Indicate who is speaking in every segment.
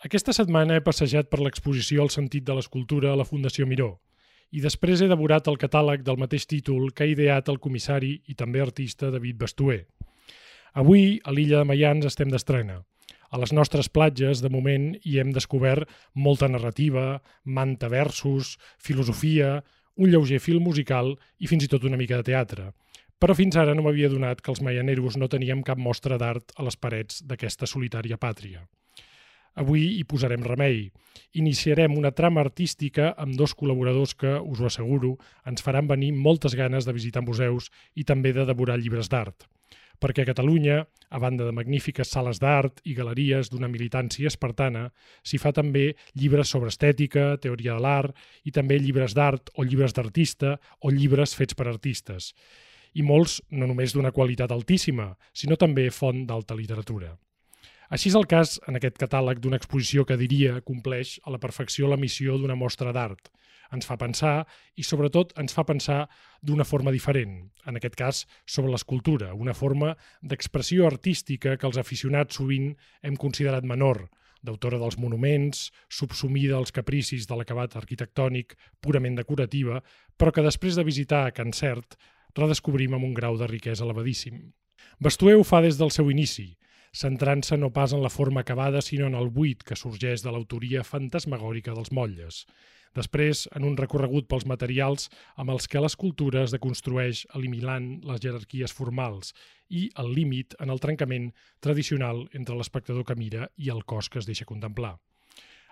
Speaker 1: Aquesta setmana he passejat per l'exposició El sentit de l'escultura a la Fundació Miró i després he devorat el catàleg del mateix títol que ha ideat el comissari i també artista David Bastuer. Avui, a l'illa de Mayans, estem d'estrena. A les nostres platges, de moment, hi hem descobert molta narrativa, manta versos, filosofia, un lleuger fil musical i fins i tot una mica de teatre. Però fins ara no m'havia donat que els maianeros no teníem cap mostra d'art a les parets d'aquesta solitària pàtria. Avui hi posarem remei. Iniciarem una trama artística amb dos col·laboradors que, us ho asseguro, ens faran venir moltes ganes de visitar museus i també de devorar llibres d'art. Perquè a Catalunya, a banda de magnífiques sales d'art i galeries d'una militància espartana, s'hi fa també llibres sobre estètica, teoria de l'art i també llibres d'art o llibres d'artista o llibres fets per artistes. I molts no només d'una qualitat altíssima, sinó també font d'alta literatura. Així és el cas en aquest catàleg d'una exposició que diria compleix a la perfecció la missió d'una mostra d'art. Ens fa pensar i, sobretot, ens fa pensar d'una forma diferent, en aquest cas sobre l'escultura, una forma d'expressió artística que els aficionats sovint hem considerat menor, d'autora dels monuments, subsumida als capricis de l'acabat arquitectònic purament decorativa, però que després de visitar a Can Cert redescobrim amb un grau de riquesa elevadíssim. Bastuer ho fa des del seu inici, centrant-se no pas en la forma acabada, sinó en el buit que sorgeix de l'autoria fantasmagòrica dels motlles. Després, en un recorregut pels materials amb els que l'escultura es deconstrueix eliminant les jerarquies formals i el límit en el trencament tradicional entre l'espectador que mira i el cos que es deixa contemplar.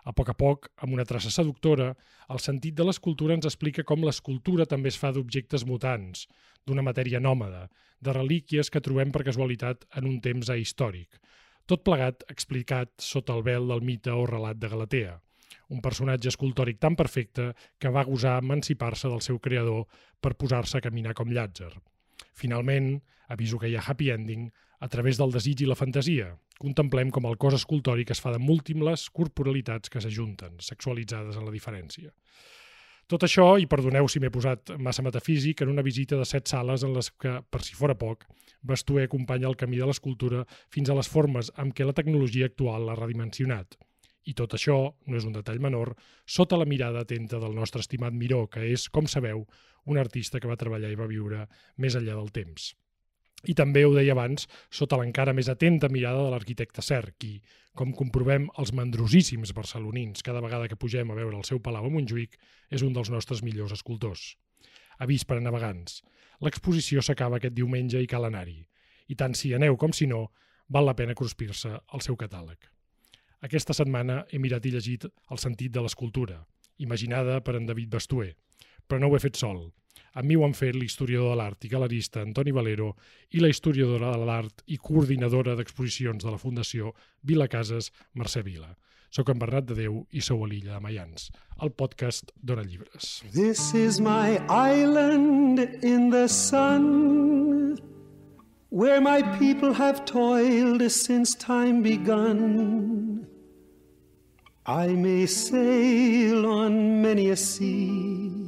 Speaker 1: A poc a poc, amb una traça seductora, el sentit de l'escultura ens explica com l'escultura també es fa d'objectes mutants, d'una matèria nòmada, de relíquies que trobem per casualitat en un temps ahistòric. Tot plegat explicat sota el vel del mite o relat de Galatea, un personatge escultòric tan perfecte que va gosar emancipar-se del seu creador per posar-se a caminar com Llàtzer. Finalment, aviso que hi ha happy ending, a través del desig i la fantasia, contemplem com el cos escultòric es fa de múltiples corporalitats que s'ajunten, sexualitzades en la diferència. Tot això, i perdoneu si m'he posat massa metafísic, en una visita de set sales en les que, per si fora poc, Bastuer acompanya el camí de l'escultura fins a les formes amb què la tecnologia actual l'ha redimensionat. I tot això, no és un detall menor, sota la mirada atenta del nostre estimat Miró, que és, com sabeu, un artista que va treballar i va viure més enllà del temps. I també, ho deia abans, sota l'encara més atenta mirada de l'arquitecte Serc, qui, com comprovem els mandrosíssims barcelonins cada vegada que pugem a veure el seu palau a Montjuïc, és un dels nostres millors escultors. Avís per a navegants. L'exposició s'acaba aquest diumenge i cal anar-hi. I tant si aneu com si no, val la pena cruspir-se al seu catàleg. Aquesta setmana he mirat i llegit El sentit de l'escultura, imaginada per en David Bastuer, però no ho he fet sol. Amb mi ho han fet l'historiador de l'art i galerista Antoni Valero i la historiadora de l'art i coordinadora d'exposicions de la Fundació Vila Cases, Mercè Vila. Soc en Bernat de Déu i sou a l'illa de Mayans, el podcast d'Hora Llibres.
Speaker 2: This is my island in the sun Where my people have toiled since time begun I may sail on many a sea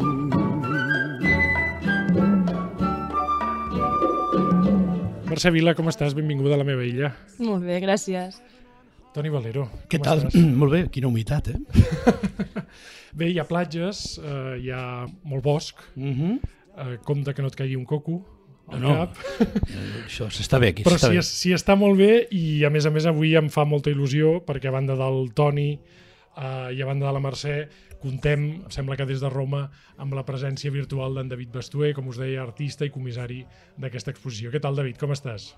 Speaker 1: Mercè Vila, com estàs? Benvinguda a la meva illa.
Speaker 3: Molt bé, gràcies.
Speaker 1: Toni Valero,
Speaker 4: Què tal?
Speaker 1: estàs?
Speaker 4: Molt bé, quina humitat, eh?
Speaker 1: Bé, hi ha platges, eh, hi ha molt bosc,
Speaker 4: Uh -huh.
Speaker 1: eh, compte que no et caigui un coco al
Speaker 4: No, no.
Speaker 1: cap,
Speaker 4: Això s'està bé aquí,
Speaker 1: però
Speaker 4: s'està
Speaker 1: si,
Speaker 4: bé.
Speaker 1: es, si està molt bé i a més a més avui em fa molta il·lusió perquè a banda del Toni eh, i a banda de la Mercè contem, em sembla que des de Roma, amb la presència virtual d'en David Bastuer, com us deia, artista i comissari d'aquesta exposició. Què tal, David? Com estàs?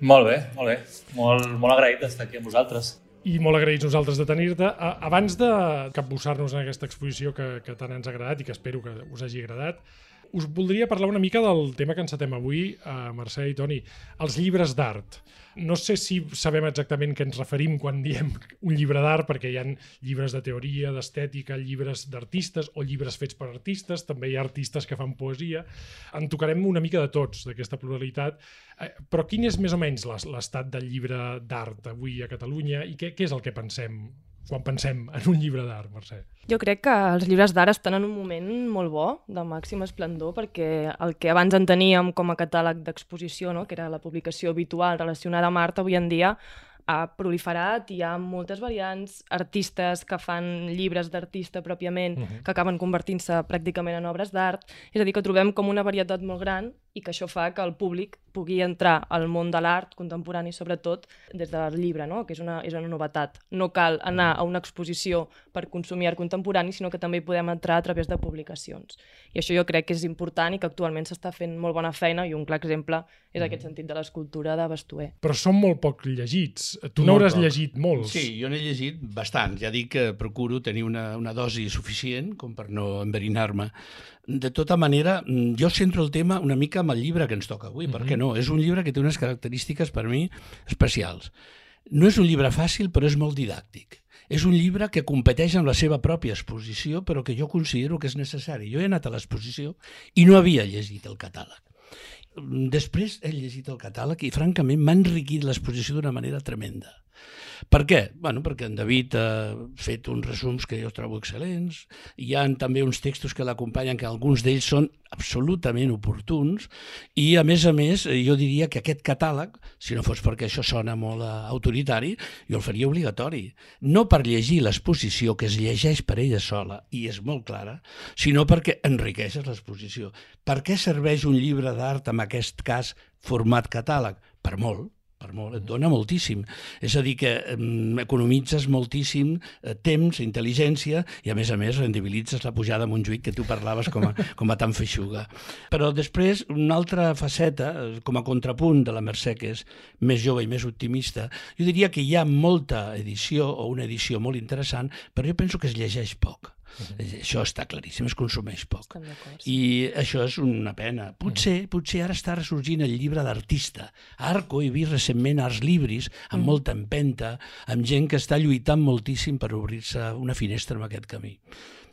Speaker 5: Molt bé, molt bé. Molt, molt agraït d'estar aquí amb vosaltres.
Speaker 1: I molt agraïts nosaltres de tenir-te. Abans de capbussar-nos en aquesta exposició que, que tant ens ha agradat i que espero que us hagi agradat, Us voldria parlar una mica del tema que encetem avui, uh, Mercè i Toni, els llibres d'art. No sé si sabem exactament què ens referim quan diem un llibre d'art, perquè hi ha llibres de teoria, d'estètica, llibres d'artistes o llibres fets per artistes, també hi ha artistes que fan poesia. En tocarem una mica de tots, d'aquesta pluralitat. Eh, però quin és més o menys l'es- l'estat del llibre d'art avui a Catalunya i què, què és el que pensem quan pensem en un llibre d'art, Mercè?
Speaker 3: Jo crec que els llibres d'art estan en un moment molt bo, de màxim esplendor, perquè el que abans en teníem com a catàleg d'exposició, no? que era la publicació habitual relacionada amb art, avui en dia ha proliferat, hi ha moltes variants, artistes que fan llibres d'artista pròpiament, uh -huh. que acaben convertint-se pràcticament en obres d'art, és a dir, que trobem com una varietat molt gran i que això fa que el públic pugui entrar al món de l'art contemporani, sobretot des del llibre, no? que és una, és una novetat. No cal anar a una exposició per consumir art contemporani, sinó que també podem entrar a través de publicacions. I això jo crec que és important i que actualment s'està fent molt bona feina i un clar exemple és aquest sentit de l'escultura de Bastuer.
Speaker 1: Però són molt poc llegits. Tu
Speaker 4: Molt
Speaker 1: n'hauràs llegit molts.
Speaker 4: Sí, jo n'he llegit bastant. Ja dic que procuro tenir una, una dosi suficient com per no enverinar-me. De tota manera, mm, jo centro el tema una mica amb el llibre que ens toca avui, mm -hmm. perquè no? És un llibre que té unes característiques per mi especials. No és un llibre fàcil, però és molt didàctic. És un llibre que competeix amb la seva pròpia exposició, però que jo considero que és necessari. Jo he anat a l'exposició i no havia llegit el catàleg. Després he llegit el catàleg i, francament, m'ha enriquit l'exposició d'una manera tremenda. Per què? Bueno, perquè en David ha fet uns resums que jo trobo excel·lents, hi ha també uns textos que l'acompanyen que alguns d'ells són absolutament oportuns i, a més a més, jo diria que aquest catàleg, si no fos perquè això sona molt eh, autoritari, jo el faria obligatori. No per llegir l'exposició, que es llegeix per ella sola i és molt clara, sinó perquè enriqueixes l'exposició. Per què serveix un llibre d'art, en aquest cas, format catàleg? Per molt per molt, et dona moltíssim. És a dir, que economitzes moltíssim eh, temps, intel·ligència i, a més a més, rendibilitzes la pujada a Montjuïc que tu parlaves com a, com a tan feixuga. Però després, una altra faceta, eh, com a contrapunt de la Mercè, que és més jove i més optimista, jo diria que hi ha molta edició o una edició molt interessant, però jo penso que es llegeix poc. Uh -huh. Això està claríssim, es consumeix poc. I això és una pena. Potser, potser ara està ressorgint el llibre d'artista. A Arco he vist recentment Arts Libris, amb molta empenta, amb gent que està lluitant moltíssim per obrir-se una finestra en aquest camí.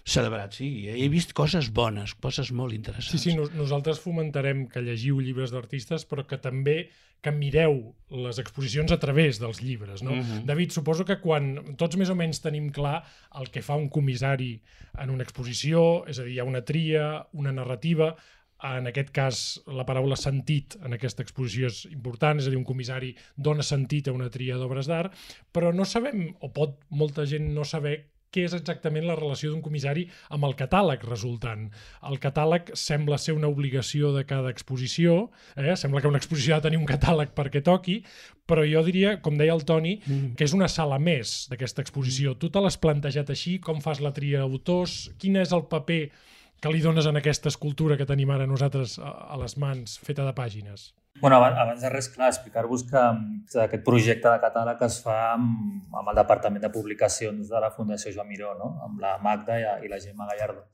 Speaker 4: Celebrat, sí. He vist coses bones, coses molt
Speaker 1: Sí,
Speaker 4: interessants.
Speaker 1: sí, nos nosaltres fomentarem que llegiu llibres d'artistes, però que també que mireu les exposicions a través dels llibres. No?
Speaker 4: Mhm.
Speaker 1: David, suposo que quan tots més o menys tenim clar el que fa un comissari en una exposició, és a dir, hi ha una tria, una narrativa, en aquest cas la paraula sentit en aquesta exposició és important, és a dir, un comissari dona sentit a una tria d'obres d'art, però no sabem, o pot molta gent no saber, què és exactament la relació d'un comissari amb el catàleg resultant. El catàleg sembla ser una obligació de cada exposició, eh? sembla que una exposició ha de tenir un catàleg perquè toqui, però jo diria, com deia el Toni,
Speaker 4: Mm.
Speaker 1: que és una sala més d'aquesta exposició. Tu te l'has plantejat així? Com fas la tria d'autors? Quin és el paper que li dones en aquesta escultura que tenim ara nosaltres a les mans, feta de pàgines?
Speaker 5: Bueno, abans, de res, clar, explicar-vos que aquest projecte de catàleg es fa amb, amb el Departament de Publicacions de la Fundació Joan Miró, no? amb la Magda i, i la Gemma Gallardo.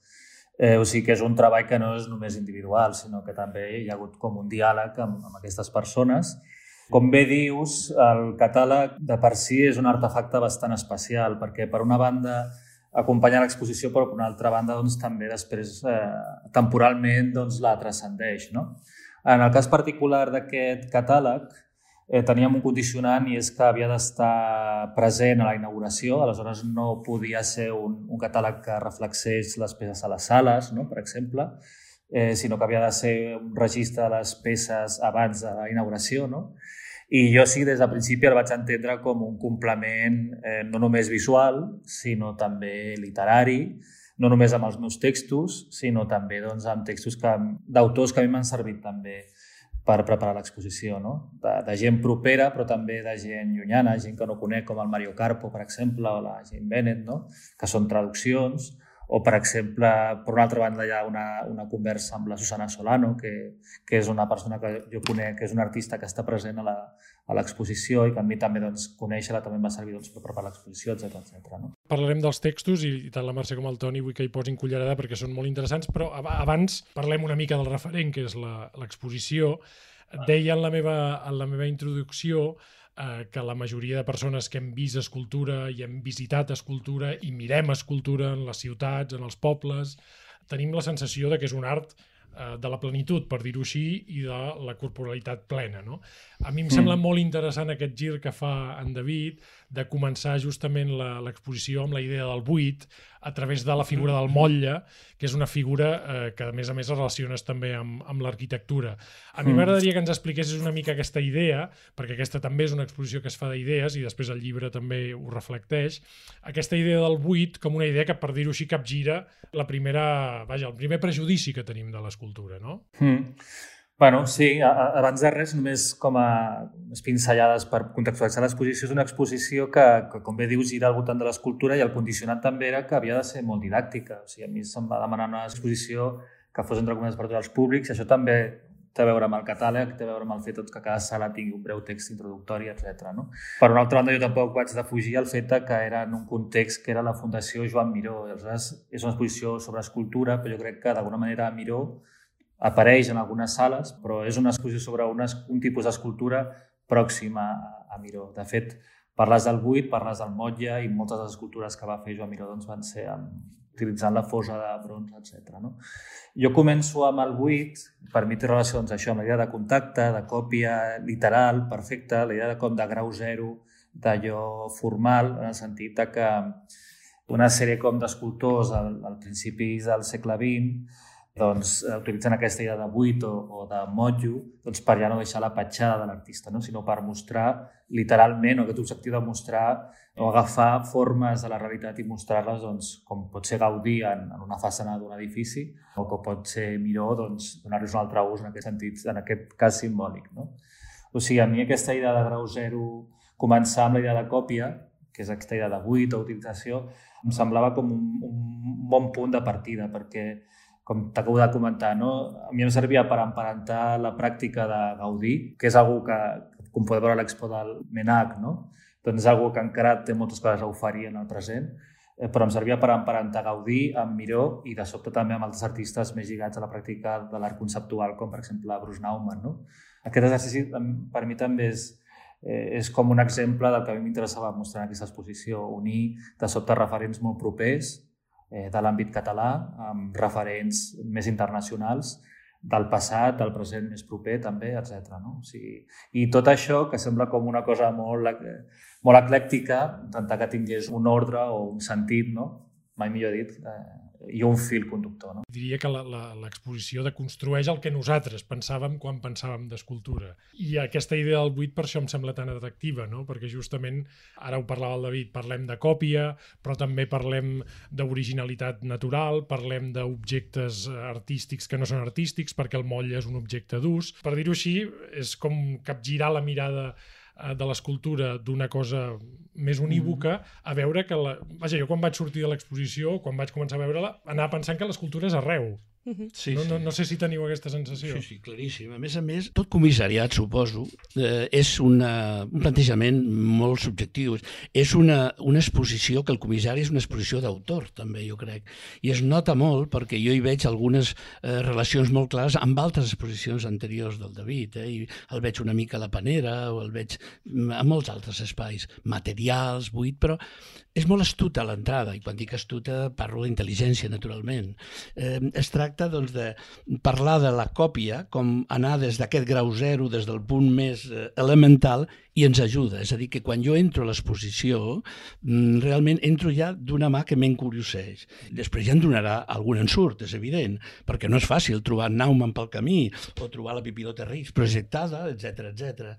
Speaker 5: Eh, o sigui que és un treball que no és només individual, sinó que també hi ha hagut com un diàleg amb, amb aquestes persones. Com bé dius, el catàleg de per si és un artefacte bastant especial, perquè per una banda acompanya l'exposició, però per una altra banda doncs, també després eh, temporalment doncs, la transcendeix. No? En el cas particular d'aquest catàleg, eh, teníem un condicionant i és que havia d'estar present a la inauguració, aleshores no podia ser un, un catàleg que reflexés les peces a les sales, no? per exemple, eh, sinó que havia de ser un registre de les peces abans de la inauguració. No? I jo sí, des de principi el vaig entendre com un complement eh, no només visual, sinó també literari, no només amb els meus textos, sinó també doncs, amb textos d'autors que a mi m'han servit també per preparar l'exposició, no? De, de gent propera, però també de gent llunyana, gent que no conec, com el Mario Carpo, per exemple, o la Jane Bennett, no? que són traduccions, o, per exemple, per una altra banda hi ha una, una conversa amb la Susana Solano, que, que és una persona que jo conec, que és una artista que està present a l'exposició i que a mi també doncs, conèixer-la també em va servir doncs, per preparar l'exposició, etc etc. no?
Speaker 1: Parlarem dels textos i tant la Mercè com el Toni vull que hi posin cullerada perquè són molt interessants, però abans parlem una mica del referent, que és l'exposició. Deia en la meva, en la meva introducció eh, que la majoria de persones que hem vist escultura i hem visitat escultura i mirem escultura en les ciutats, en els pobles, tenim la sensació de que és un art eh, de la plenitud, per dir-ho així, i de la corporalitat plena. No? A mi em mm. sembla molt interessant aquest gir que fa en David de començar justament l'exposició amb la idea del buit, a través de la figura del motlle, que és una figura eh, que a més a més es relaciones també amb, amb l'arquitectura. A mi mm. m'agradaria que ens expliquessis una mica aquesta idea, perquè aquesta també és una exposició que es fa d'idees i després el llibre també ho reflecteix, aquesta idea del buit com una idea que, per dir-ho així, capgira la primera, vaja, el primer prejudici que tenim de l'escultura, no?
Speaker 5: Mm. Bueno, sí, abans de res, només com a pinzellades per contextualitzar l'exposició, és una exposició que, que, com bé dius, gira al voltant de l'escultura i el condicionat també era que havia de ser molt didàctica. O sigui, a mi se'm va demanar una exposició que fos entre cometes per tots els públics i això també té a veure amb el catàleg, té a veure amb el fet doncs, que cada sala tingui un breu text introductori, etc. No? Per una altra banda, jo tampoc vaig defugir el fet que era en un context que era la Fundació Joan Miró. Aleshores, és una exposició sobre escultura, però jo crec que d'alguna manera Miró apareix en algunes sales, però és una exposició sobre una, un tipus d'escultura pròxima a, a Miró. De fet, parles del buit, parles del motlle i moltes de les escultures que va fer Joan Miró doncs, van ser amb, utilitzant la fosa de bronze, etc. No? Jo començo amb el buit, per mi té relació doncs, això, amb la idea de contacte, de còpia literal, perfecta, la idea de com de grau zero, d'allò formal, en el sentit de que una sèrie com d'escultors al, al principi del segle XX doncs, eh, utilitzen aquesta idea de buit o, o de motllo doncs, per ja no deixar la petjada de l'artista, no? sinó per mostrar literalment, o aquest objectiu de mostrar o agafar formes de la realitat i mostrar-les doncs, com pot ser Gaudí en, en una façana d'un edifici o com pot ser Miró doncs, donar-los un altre ús en aquest sentit, en aquest cas simbòlic. No? O sigui, a mi aquesta idea de grau zero, començar amb la idea de còpia, que és aquesta idea de buit o utilització, em semblava com un, un bon punt de partida, perquè com t'acabo de comentar, no? a mi em servia per emparentar la pràctica de Gaudí, que és algú que, com podeu veure a l'expo del MENAC, no? doncs és algú que encara té moltes coses a oferir en el present, eh, però em servia per emparentar Gaudí amb Miró i de sobte també amb altres artistes més lligats a la pràctica de l'art conceptual, com per exemple Bruce Nauman. No? Aquest exercici per mi també és, eh, és com un exemple del que a mi m'interessava mostrar en aquesta exposició, unir de sobte referents molt propers de l'àmbit català, amb referents més internacionals del passat, del present més proper també, etc. No? O sigui, I tot això, que sembla com una cosa molt, molt eclèctica, intentar que tingués un ordre o un sentit, no? mai millor dit, eh, i un fil conductor. No?
Speaker 1: Diria que l'exposició deconstrueix el que nosaltres pensàvem quan pensàvem d'escultura. I aquesta idea del buit per això em sembla tan atractiva, no? perquè justament, ara ho parlava el David, parlem de còpia, però també parlem d'originalitat natural, parlem d'objectes artístics que no són artístics, perquè el moll és un objecte d'ús. Per dir-ho així, és com capgirar la mirada de l'escultura d'una cosa més unívoca a veure que la... Vaja, jo quan vaig sortir de l'exposició, quan vaig començar a veure-la, anava pensant que l'escultura és arreu. Sí, no, no, no sé si teniu aquesta sensació.
Speaker 4: Sí, sí, claríssim. A més a més, tot comissariat, suposo, eh, és una, un plantejament molt subjectiu. És una, una exposició, que el comissari és una exposició d'autor, també, jo crec. I es nota molt, perquè jo hi veig algunes eh, relacions molt clares amb altres exposicions anteriors del David. Eh, I el veig una mica a la Panera, o el veig a molts altres espais, materials, buit, però és molt astuta l'entrada, i quan dic astuta parlo d'intel·ligència, naturalment. Eh, es tracta doncs, de parlar de la còpia com anar des d'aquest grau zero, des del punt més eh, elemental, i ens ajuda. És a dir, que quan jo entro a l'exposició, mm, realment entro ja d'una mà que m'encurioseix. Després ja en donarà algun ensurt, és evident, perquè no és fàcil trobar Nauman pel camí o trobar la Pipilota Reis projectada, etc etc.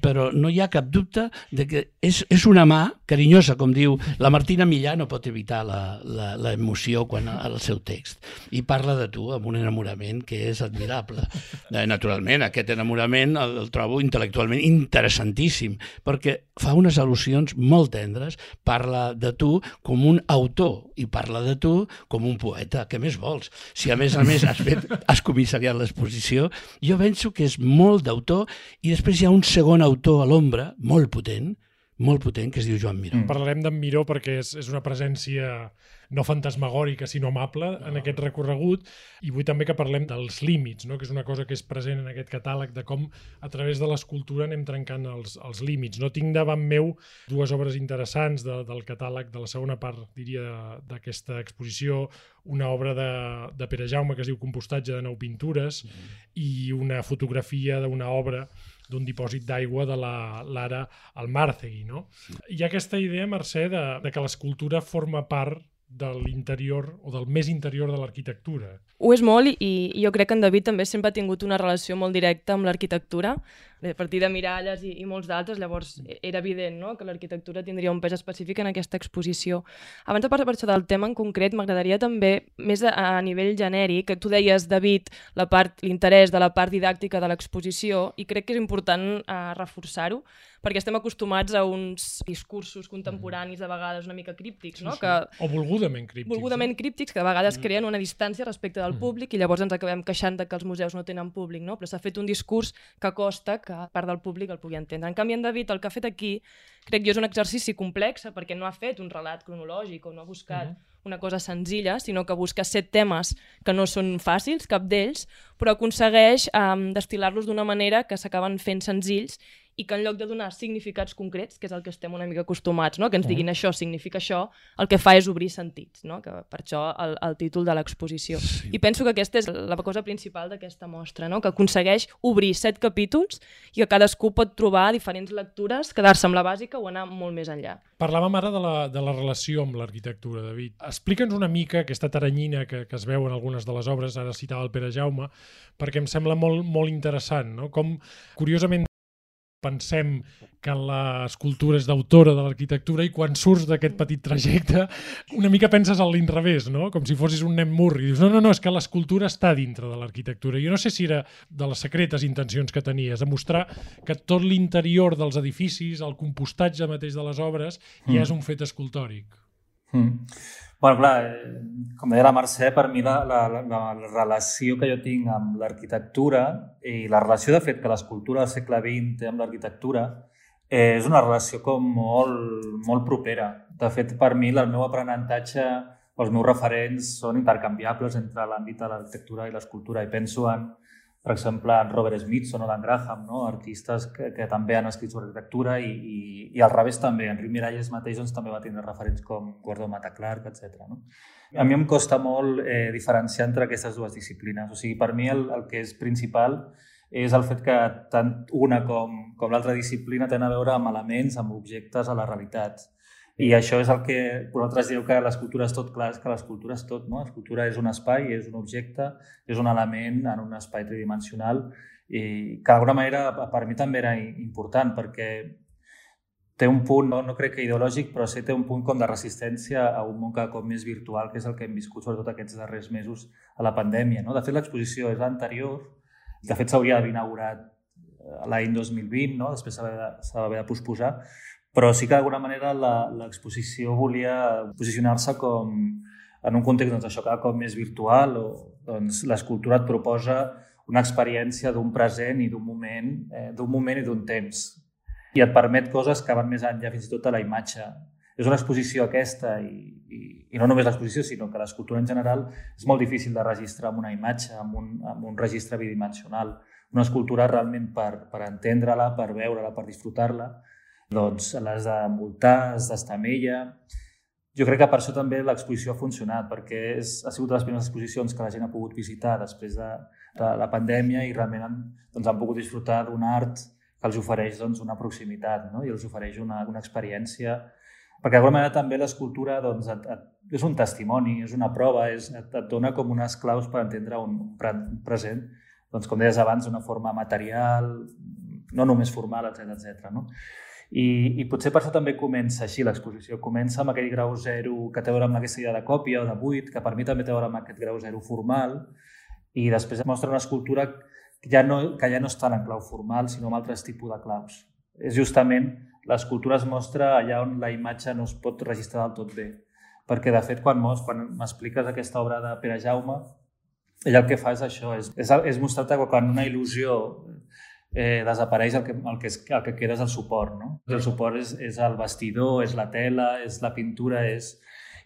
Speaker 4: Però no hi ha cap dubte de que és, és una mà carinyosa, com diu la Martina Millà, no pot evitar l'emoció quan al seu text. I parla de tu amb un enamorament que és admirable. Eh, naturalment, aquest enamorament el, el trobo intel·lectualment interessantíssim, perquè fa unes al·lusions molt tendres, parla de tu com un autor i parla de tu com un poeta. Què més vols? Si a més a més has, fet, has comissariat l'exposició, jo penso que és molt d'autor i després hi ha un segon autor a l'ombra, molt potent, molt potent, que es diu Joan Miró. Mm.
Speaker 1: Parlarem d'en Miró perquè és, és una presència no fantasmagòrica, sinó amable no. en aquest recorregut, i vull també que parlem dels límits, no? que és una cosa que és present en aquest catàleg, de com a través de l'escultura anem trencant els, els límits. No tinc davant meu dues obres interessants de, del catàleg de la segona part, diria, d'aquesta exposició, una obra de, de Pere Jaume que es diu Compostatge de nou pintures mm i una fotografia d'una obra d'un dipòsit d'aigua de la Lara Almárcegui. No? Hi ha aquesta idea, Mercè, de, de que l'escultura forma part de l'interior o del més interior de l'arquitectura.
Speaker 3: Ho és molt i, jo crec que en David també sempre ha tingut una relació molt directa amb l'arquitectura, a partir de Miralles i, i molts d'altres, llavors era evident no? que l'arquitectura tindria un pes específic en aquesta exposició. Abans de parlar per això del tema en concret, m'agradaria també, més a, a nivell genèric, que tu deies, David, la part l'interès de la part didàctica de l'exposició, i crec que és important eh, reforçar-ho, perquè estem acostumats a uns discursos contemporanis de vegades una mica críptics, no?
Speaker 1: Sí, sí. Que, o volgudament críptics.
Speaker 3: Volgudament eh? críptics, que de vegades mm. creen una distància respecte del mm. públic i llavors ens acabem queixant de que els museus no tenen públic, no? Però s'ha fet un discurs que costa que part del públic el pugui entendre. En canvi, en David, el que ha fet aquí, crec jo, és un exercici complex, perquè no ha fet un relat cronològic o no ha buscat mm una cosa senzilla, sinó que busca set temes que no són fàcils, cap d'ells, però aconsegueix um, destil·lar-los d'una manera que s'acaben fent senzills i que en lloc de donar significats concrets, que és el que estem una mica acostumats, no? que ens diguin això significa això, el que fa és obrir sentits, no? que per això el, el títol de l'exposició. Sí. I penso que aquesta és la cosa principal d'aquesta mostra, no? que aconsegueix obrir set capítols i que cadascú pot trobar diferents lectures, quedar-se amb la bàsica o anar molt més enllà.
Speaker 1: Parlàvem ara de la, de la relació amb l'arquitectura, David. Explica'ns una mica aquesta taranyina que, que es veu en algunes de les obres, ara citava el Pere Jaume, perquè em sembla molt, molt interessant, no? com curiosament pensem que l'escultura és d'autora de l'arquitectura i quan surts d'aquest petit trajecte una mica penses a l'inrevés, no? com si fossis un nen murri. Dius, no, no, no, és que l'escultura està dintre de l'arquitectura. Jo no sé si era de les secretes intencions que tenies, de mostrar que tot l'interior dels edificis, el compostatge mateix de les obres, mm. ja és un fet escultòric.
Speaker 5: Mm. Bueno, clar, eh, com deia la Mercè, per mi la, la, la, la relació que jo tinc amb l'arquitectura i la relació, de fet, que l'escultura del segle XX té amb l'arquitectura eh, és una relació com molt, molt propera. De fet, per mi, el meu aprenentatge, els meus referents són intercanviables entre l'àmbit de l'arquitectura i l'escultura i penso en, per exemple, en Robert Smithson o Dan Graham, no? artistes que, que també han escrit sobre arquitectura i, i, i al revés també. Enric Miralles mateix doncs, també va tenir referents com Guardo Mata Clark, etc. No? A mi em costa molt eh, diferenciar entre aquestes dues disciplines. O sigui, per mi el, el que és principal és el fet que tant una com, com l'altra disciplina tenen a veure amb elements, amb objectes a la realitat. I això és el que vosaltres dieu que l'escultura és tot, clar, és que l'escultura és tot, no? L'escultura és un espai, és un objecte, és un element en un espai tridimensional i que d'alguna manera per mi també era important perquè té un punt, no, no crec que ideològic, però sí té un punt com de resistència a un món cada cop més virtual, que és el que hem viscut sobretot aquests darrers mesos a la pandèmia. No? De fet, l'exposició és anterior, de fet s'hauria d'haver inaugurat eh, l'any 2020, no? després s'ha d'haver de posposar, però sí que d'alguna manera l'exposició volia posicionar-se com en un context doncs, això cada cop més virtual o doncs, l'escultura et proposa una experiència d'un present i d'un moment, eh, d'un moment i d'un temps i et permet coses que van més enllà fins i tot de la imatge. És una exposició aquesta i, i, i no només l'exposició, sinó que l'escultura en general és molt difícil de registrar amb una imatge, amb un, amb un registre bidimensional. Una escultura realment per, per entendre-la, per veure-la, per disfrutar-la, doncs les de multar, les d'estamella... Jo crec que per això també l'exposició ha funcionat, perquè és, ha sigut de les primeres exposicions que la gent ha pogut visitar després de, de la pandèmia i realment han, doncs, han pogut disfrutar d'un art que els ofereix doncs, una proximitat no? i els ofereix una, una experiència perquè d'alguna manera també l'escultura doncs, et, et, és un testimoni, és una prova, és, et, et dona com unes claus per entendre un, un present, doncs, com deies abans, d'una forma material, no només formal, etc etc. no? I, I potser per això també comença així l'exposició. Comença amb aquell grau zero que té a veure amb aquesta idea de còpia o de buit, que per mi també té a veure amb aquest grau zero formal, i després mostra una escultura que ja no, que ja no està en clau formal, sinó amb altres tipus de claus. És justament, l'escultura es mostra allà on la imatge no es pot registrar del tot bé. Perquè, de fet, quan, m'expliques aquesta obra de Pere Jaume, ell el que fa és això, és, és, és mostrar-te quan una il·lusió eh, desapareix el que, el, que és, el que queda és el suport. No? El suport és, és el vestidor, és la tela, és la pintura, és...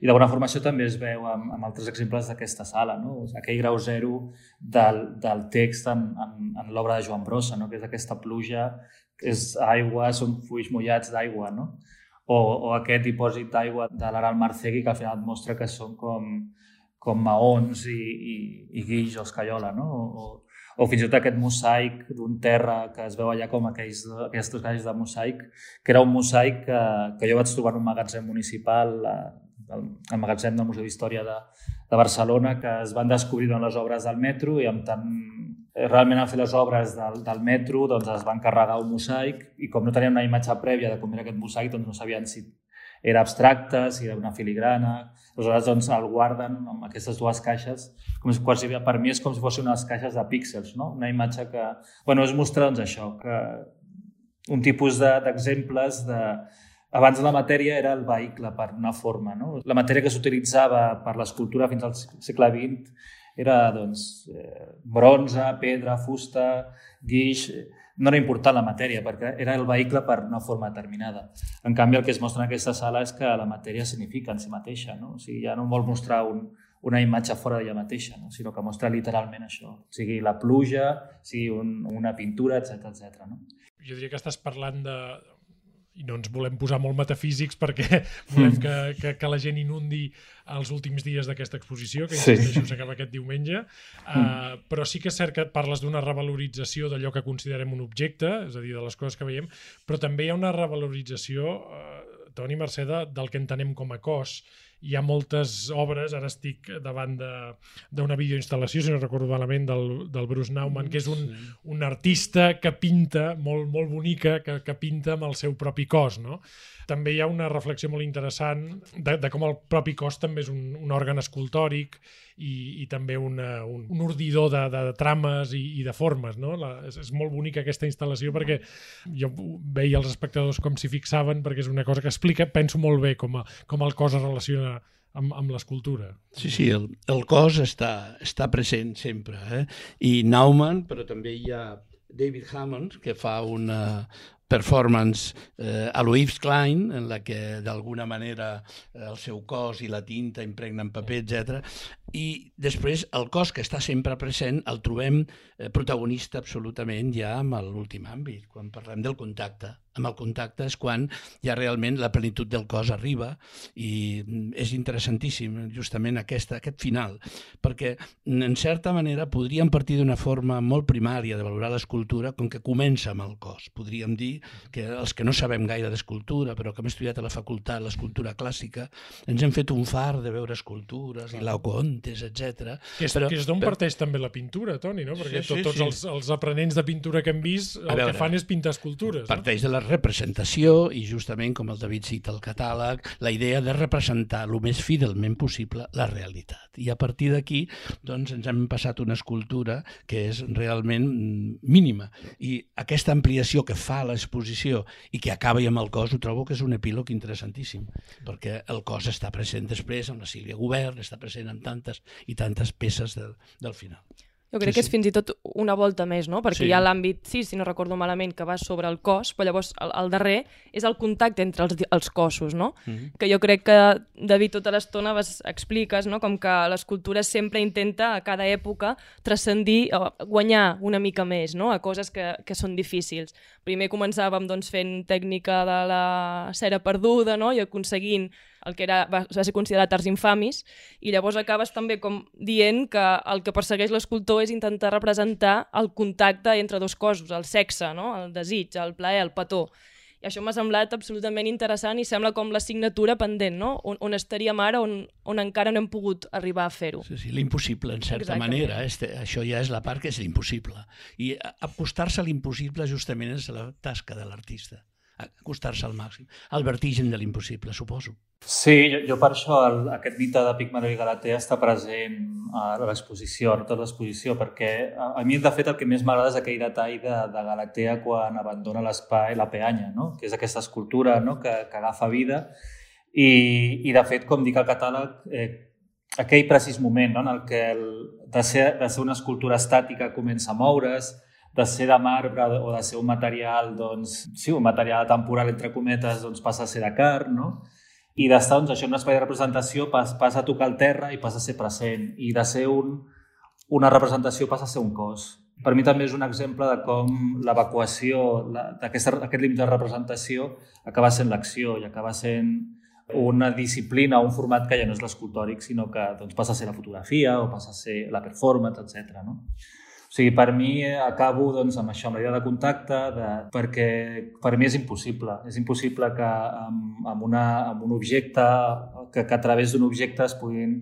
Speaker 5: I d'alguna forma això també es veu amb, amb altres exemples d'aquesta sala, no? aquell grau zero del, del text en, en, en l'obra de Joan Brossa, no? que és aquesta pluja, que és aigua, són fulls mullats d'aigua, no? O, o aquest dipòsit d'aigua de l'Aral Marcegui que al final et mostra que són com, com maons i, i, i guix o escaiola, no? O, o fins i tot aquest mosaic d'un terra que es veu allà com aquells, aquestes caixes de mosaic, que era un mosaic que, que jo vaig trobar en un magatzem municipal, el, el magatzem del Museu d'Història de, de Barcelona, que es van descobrir en les obres del metro i amb tant eh, realment han fet les obres del, del metro, doncs es van carregar un mosaic i com no tenien una imatge prèvia de com era aquest mosaic, doncs no sabien si era abstracte, si era una filigrana, Aleshores, doncs, el guarden amb aquestes dues caixes, com si quasi, per mi és com si fossin unes caixes de píxels, no? una imatge que... bueno, és mostrar doncs, això, que un tipus d'exemples de, de... Abans la matèria era el vehicle per una forma. No? La matèria que s'utilitzava per l'escultura fins al segle XX era doncs, eh, bronze, pedra, fusta, guix no era important la matèria, perquè era el vehicle per una forma determinada. En canvi, el que es mostra en aquesta sala és que la matèria significa en si mateixa, no? O sigui, ja no vol mostrar un, una imatge fora d'ella mateixa, no? sinó que mostra literalment això, o sigui la pluja, sigui un, una pintura, etc etc. no?
Speaker 1: Jo diria que estàs parlant de, i no ens volem posar molt metafísics perquè volem que, que, que la gent inundi els últims dies d'aquesta exposició, que insisteixo s'acaba aquest diumenge, uh, però sí que és cert que parles d'una revalorització d'allò que considerem un objecte, és a dir, de les coses que veiem, però també hi ha una revalorització, uh, Toni Mercè, del que entenem com a cos, hi ha moltes obres, ara estic davant d'una videoinstal·lació, si no recordo malament, del, del Bruce Nauman, que és un, sí. un artista que pinta, molt, molt bonica, que, que pinta amb el seu propi cos, no? També hi ha una reflexió molt interessant de, de com el propi cos també és un, un òrgan escultòric i, i també una, un, un ordidor de, de trames i, i de formes. No? La, és, és molt bonica aquesta instal·lació perquè jo veia els espectadors com s'hi fixaven perquè és una cosa que explica, penso molt bé com, a, com el cos es relaciona amb, amb l'escultura.
Speaker 4: Sí, sí, el, el cos està, està present sempre. Eh? I Nauman, però també hi ha David Hammond, que fa una, performance eh, a Louis Klein, en la que d'alguna manera eh, el seu cos i la tinta impregnen paper, etc. I després el cos que està sempre present el trobem eh, protagonista absolutament ja amb l'últim àmbit, quan parlem del contacte amb el contacte és quan ja realment la plenitud del cos arriba i és interessantíssim justament aquesta, aquest final, perquè en certa manera podríem partir d'una forma molt primària de valorar l'escultura com que comença amb el cos. Podríem dir que els que no sabem gaire d'escultura, però que hem estudiat a la facultat l'escultura clàssica, ens hem fet un far de veure escultures i Laocoontes, etc.
Speaker 1: Que és, però, que és d'on però... parteix també la pintura, Toni, no? Perquè sí, sí, tot, tots sí. els, els aprenents de pintura que hem vist el veure, que fan és pintar escultures.
Speaker 4: Parteix no? de la representació i justament, com el David cita al catàleg, la idea de representar el més fidelment possible la realitat. I a partir d'aquí doncs, ens hem passat una escultura que és realment mínima. I aquesta ampliació que fa l'exposició i que acaba amb el cos, ho trobo que és un epílog interessantíssim, perquè el cos està present després amb la Sílvia Govern, està present en tantes i tantes peces del, del final.
Speaker 3: Jo crec sí, que és fins i tot una volta més, no? Perquè sí. hi ha l'àmbit, sí, si no recordo malament, que va sobre el cos, però llavors el, el darrer és el contacte entre els, els cossos, no? Mm -hmm. Que jo crec que, David, tota l'estona expliques, no? Com que l'escultura sempre intenta, a cada època, transcendir, guanyar una mica més, no? A coses que, que són difícils. Primer començàvem, doncs, fent tècnica de la cera perduda, no? I aconseguint el que era, va, va ser considerat arts infamis, i llavors acabes també com dient que el que persegueix l'escultor és intentar representar el contacte entre dos cossos, el sexe, no? el desig, el plaer, el petó. I això m'ha semblat absolutament interessant i sembla com la signatura pendent, no? On, on estaríem ara, on, on encara no hem pogut arribar a fer-ho.
Speaker 4: Sí, sí, l'impossible, en certa Exactament. manera. Este, això ja és la part que és l'impossible. I apostar-se a l'impossible justament és la tasca de l'artista acostar-se al màxim. El vertigen de l'impossible, suposo.
Speaker 5: Sí, jo, jo per això el, aquest mite de Pigmalió i Galatea està present a l'exposició, a tota l'exposició, perquè a, a mi, de fet, el que més m'agrada és aquell detall de, de Galatea quan abandona l'espai, la peanya, no? que és aquesta escultura no? que, que agafa vida. I, I, de fet, com dic al catàleg, eh, aquell precís moment no? en el que el, de, ser, de ser una escultura estàtica comença a moure's, de ser de marbre o de ser un material, doncs, sí, un material temporal, entre cometes, doncs passa a ser de carn, no? I d'estar, doncs, això en un espai de representació passa, a tocar el terra i passa a ser present. I de ser un, una representació passa a ser un cos. Per mi també és un exemple de com l'evacuació d'aquest límit de representació acaba sent l'acció i acaba sent una disciplina un format que ja no és l'escultòric, sinó que doncs, passa a ser la fotografia o passa a ser la performance, etc. No? O sigui, per mi eh, acabo doncs, amb això, amb la idea de contacte, de, perquè per mi és impossible. És impossible que amb, amb, una, amb un objecte, que, que a través d'un objecte es, puguin,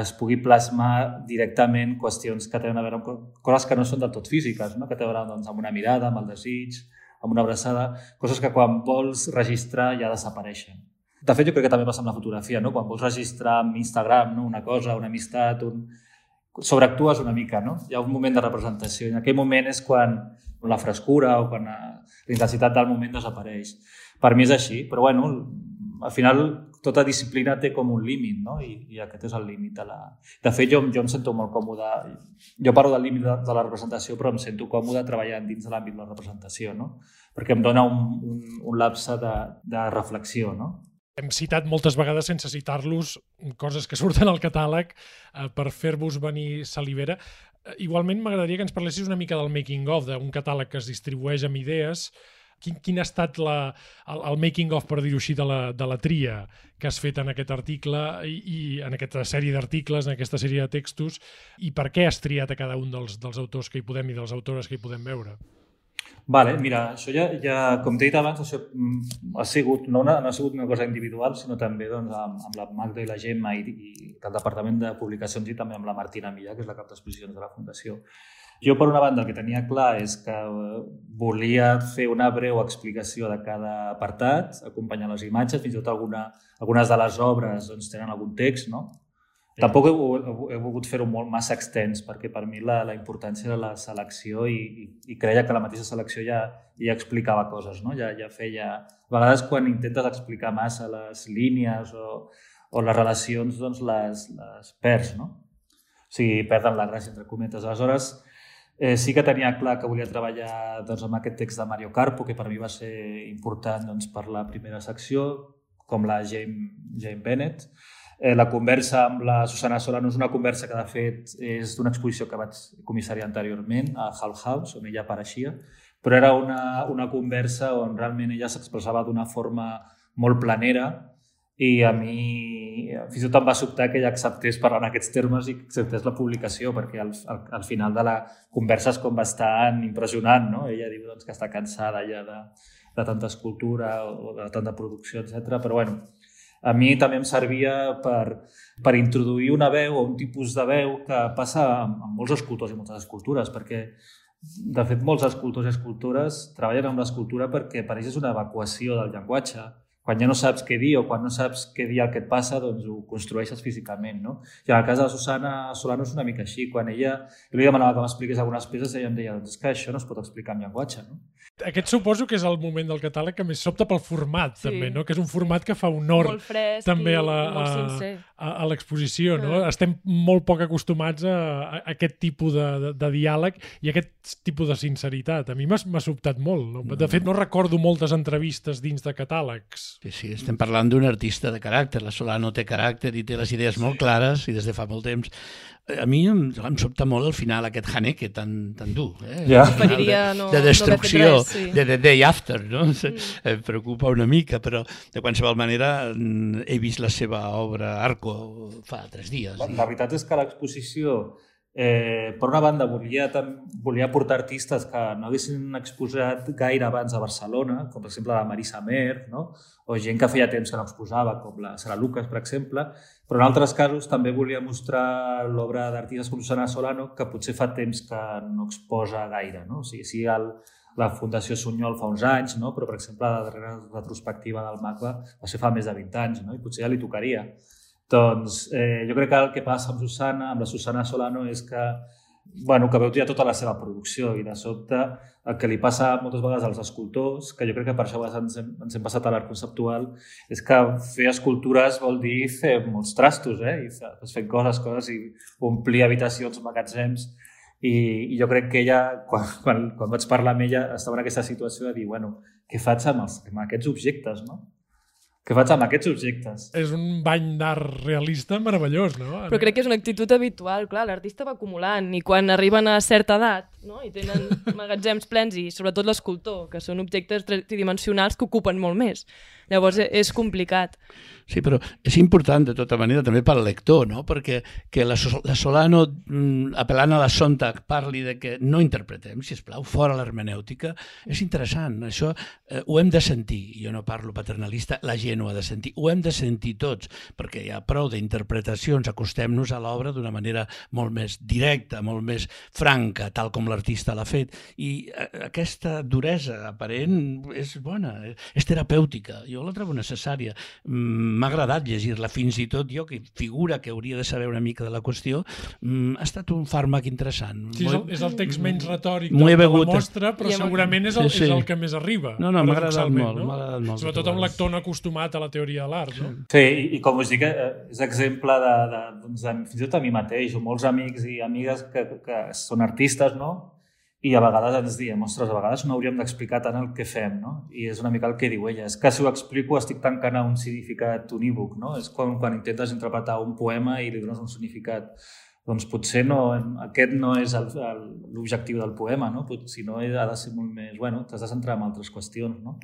Speaker 5: es pugui plasmar directament qüestions que tenen a veure amb coses que no són del tot físiques, no? que tenen a veure doncs, amb una mirada, amb el desig, amb una abraçada, coses que quan vols registrar ja desapareixen. De fet, jo crec que també passa amb la fotografia, no? quan vols registrar amb Instagram no? una cosa, una amistat, un, sobreactues una mica, no? Hi ha un moment de representació i en aquell moment és quan la frescura o quan la intensitat del moment desapareix. Per mi és així, però bueno, al final tota disciplina té com un límit, no? I, i aquest és el límit de la... De fet, jo, jo em sento molt còmode... Jo parlo del límit de, de la representació, però em sento còmode treballant dins de l'àmbit de la representació, no? Perquè em dona un, un, un lapse de, de reflexió, no?
Speaker 1: Hem citat moltes vegades sense citar-los coses que surten al catàleg eh, per fer-vos venir salivera. Eh, igualment m'agradaria que ens parlessis una mica del making of, d'un catàleg que es distribueix amb idees. Quin, quin ha estat la, el, el making of, per dir-ho així, de la, de la tria que has fet en aquest article i, i en aquesta sèrie d'articles, en aquesta sèrie de textos, i per què has triat a cada un dels, dels autors que hi podem i de les autores que hi podem veure?
Speaker 5: Vale, mira, això ja, ja com t'he dit abans, això mm, ha sigut, no, una, no ha sigut una cosa individual, sinó també doncs, amb, amb la Magda i la Gemma i, i del Departament de Publicacions i també amb la Martina Millà, que és la cap d'exposicions de la Fundació. Jo, per una banda, el que tenia clar és que eh, volia fer una breu explicació de cada apartat, acompanyar les imatges, fins i tot alguna, algunes de les obres doncs, tenen algun text, no? Tampoc he, he, he volgut fer-ho molt massa extens, perquè per mi la, la importància era la selecció i, i, i creia que la mateixa selecció ja, ja explicava coses, no? ja, ja feia... A vegades quan intentes explicar massa les línies o, o les relacions, doncs les, les perds, no? O sigui, perden la gràcia, entre cometes. Aleshores, eh, sí que tenia clar que volia treballar doncs, amb aquest text de Mario Carpo, que per mi va ser important doncs, per la primera secció, com la Jane, Jane Bennett, Eh, la conversa amb la Susana Solano és una conversa que, de fet, és d'una exposició que vaig comissariar anteriorment a Hull House, on ella apareixia, però era una, una conversa on realment ella s'expressava d'una forma molt planera i a mi fins i tot em va sobtar que ella acceptés parlar en aquests termes i acceptés la publicació, perquè al, al, al final de la conversa és com bastant impressionant, no? Ella diu doncs, que està cansada ja de, de tanta escultura o de tanta producció, etc. Però bueno, a mi també em servia per, per introduir una veu o un tipus de veu que passa amb, amb molts escultors i moltes escultures, perquè de fet molts escultors i escultores treballen amb l'escultura perquè per ells és una evacuació del llenguatge, quan ja no saps què dir o quan no saps què dir el que et passa, doncs ho construeixes físicament, no? I en el cas de la Susana Solano és una mica així. Quan ella, jo li demanava que m'expliqués algunes peces, ella em deia, doncs és que això no es pot explicar en llenguatge, no?
Speaker 1: Aquest suposo que és el moment del catàleg que més sobta pel format, sí. també, no? Que és un format que fa honor
Speaker 3: fresc
Speaker 1: també a la, a, a, a l'exposició, no? Mm. Estem molt poc acostumats a, a aquest tipus de, de, de diàleg i aquest tipus de sinceritat. A mi m'ha sobtat molt. No? De fet, no recordo moltes entrevistes dins de catàlegs
Speaker 4: Sí, sí, estem parlant d'un artista de caràcter. La Solano té caràcter i té les idees molt clares i des de fa molt temps. A mi em, em sobta molt al final aquest Haneke tan, tan dur. Eh?
Speaker 3: Ja. De, no, de destrucció, no res, sí.
Speaker 4: de The Day After. No? Mm. Em preocupa una mica, però de qualsevol manera he vist la seva obra Arco fa tres dies.
Speaker 5: La, la veritat és que l'exposició Eh, per una banda, volia, volia portar artistes que no haguessin exposat gaire abans a Barcelona, com per exemple la Marisa Mer, no? o gent que feia temps que no exposava, com la Sara Lucas, per exemple, però en altres casos també volia mostrar l'obra d'artistes com Susana Solano, que potser fa temps que no exposa gaire. No? O sigui, si el, la Fundació Sunyol fa uns anys, no? però, per exemple, la darrera retrospectiva del MACBA va ser fa més de 20 anys, no? i potser ja li tocaria. Doncs eh, jo crec que el que passa amb Susana, amb la Susana Solano, és que bueno, que veu ja tota la seva producció i de sobte el que li passa moltes vegades als escultors, que jo crec que per això ens hem, ens hem passat a l'art conceptual, és que fer escultures vol dir fer molts trastos, eh? I fer, doncs, fer coses, coses i omplir habitacions, magatzems, i, i jo crec que ella, quan, quan, quan vaig parlar amb ella, estava en aquesta situació de dir, bueno, què faig amb, els, amb aquests objectes, no? Què faig amb aquests objectes?
Speaker 1: És un bany d'art realista meravellós, no?
Speaker 3: Però crec que és una actitud habitual, clar, l'artista va acumulant i quan arriben a certa edat no? i tenen magatzems plens i sobretot l'escultor, que són objectes tridimensionals que ocupen molt més. Llavors e-, és complicat.
Speaker 4: Sí, però és important de tota manera també pel lector, no? perquè que la, la Solano, mm, apel·lant a la Sontag, parli de que no interpretem, si plau, fora l'hermenèutica, és interessant. Això eh, ho hem de sentir. Jo no parlo paternalista, la gent ho ha de sentir. Ho hem de sentir tots, perquè hi ha prou d'interpretacions. Acostem-nos a l'obra d'una manera molt més directa, molt més franca, tal com l'artista l'ha fet. I eh, aquesta duresa aparent és bona, és terapèutica. Jo la trobo necessària. Mm, m'ha agradat llegir-la, fins i tot jo, que figura que hauria de saber una mica de la qüestió, mm, ha estat un fàrmac interessant.
Speaker 1: Sí, és el, és el text menys retòric de, de la mostra, però segurament és el, sí, sí. és el que més arriba.
Speaker 4: No, no, m'ha agradat molt, no? agradat molt.
Speaker 1: Sobretot a un lector no acostumat a la teoria de l'art, no?
Speaker 5: Sí, i, i com us dic, eh, és exemple de, de, doncs, de, fins i tot a mi mateix, o molts amics i amigues que, que són artistes, no? I a vegades ens diem, ostres, a vegades no hauríem d'explicar tant el que fem, no? I és una mica el que diu ella, és que si ho explico estic tancant a un significat unívoc, no? És com quan intentes interpretar un poema i li dones un significat. Doncs potser no, aquest no és l'objectiu del poema, no? sinó ha de ser molt més... Bueno, t'has de centrar en altres qüestions, no?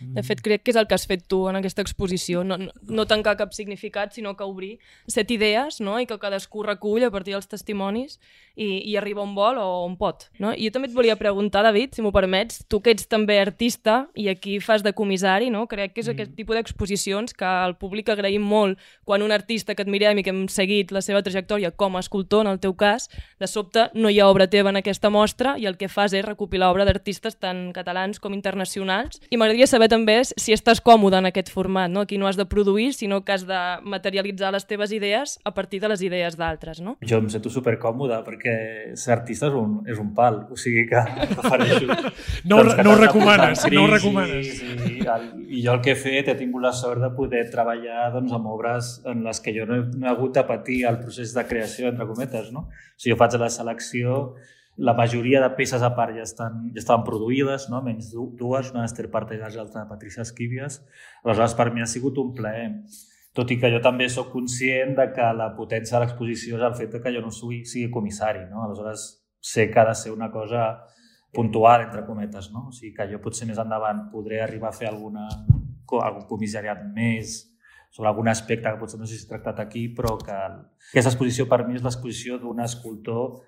Speaker 3: De fet, crec que és el que has fet tu en aquesta exposició, no, no, no tancar cap significat, sinó que obrir set idees no? i que cadascú recull a partir dels testimonis i, i arriba on vol o on pot. No? I jo també et volia preguntar, David, si m'ho permets, tu que ets també artista i aquí fas de comissari, no? crec que és mm. aquest tipus d'exposicions que al públic agraïm molt quan un artista que admirem i que hem seguit la seva trajectòria com a escultor, en el teu cas, de sobte no hi ha obra teva en aquesta mostra i el que fas és recopilar obra d'artistes tant catalans com internacionals. I m'agradaria saber també si estàs còmode en aquest format, no? Aquí no has de produir, sinó que has de materialitzar les teves idees a partir de les idees d'altres, no?
Speaker 5: Jo em sento supercòmode perquè ser artista és un, és un pal, o sigui que prefereixo...
Speaker 1: no, doncs, no ho recomanes, no ho recomanes.
Speaker 5: I, i, el, I jo el que he fet, he tingut la sort de poder treballar doncs, amb obres en les que jo no he, no he hagut de patir el procés de creació, entre cometes, no? O sigui, jo faig la selecció la majoria de peces a part ja, estan, ja estaven produïdes, no? menys dues, una d'Ester Partellàs i l'altra de Patricia Esquívies. Aleshores, per mi ha sigut un plaer. Tot i que jo també sóc conscient de que la potència de l'exposició és el fet que jo no sigui, sigui comissari. No? Aleshores, sé que ha de ser una cosa puntual, entre cometes. No? O sigui que jo potser més endavant podré arribar a fer alguna, algun comissariat més sobre algun aspecte que potser no s'ha tractat aquí, però que aquesta exposició per mi és l'exposició d'un escultor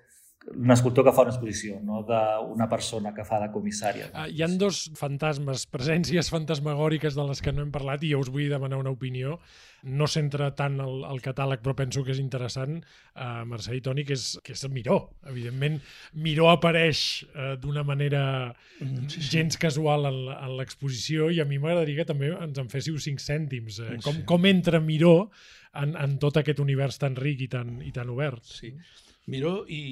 Speaker 5: un escultor que fa una exposició, no d'una persona que fa de comissària.
Speaker 1: Uh, hi han dos fantasmes, presències fantasmagòriques de les que no hem parlat i jo us vull demanar una opinió. No centra tant el, el catàleg, però penso que és interessant, uh, Mercè i Toni, que és, que és Miró. Evidentment, Miró apareix uh, d'una manera mm, sí, sí. gens casual en, en l'exposició i a mi m'agradaria que també ens en féssiu cinc cèntims. Uh, com, sí. com entra Miró en, en tot aquest univers tan ric i tan, i tan obert?
Speaker 4: Sí. Miró i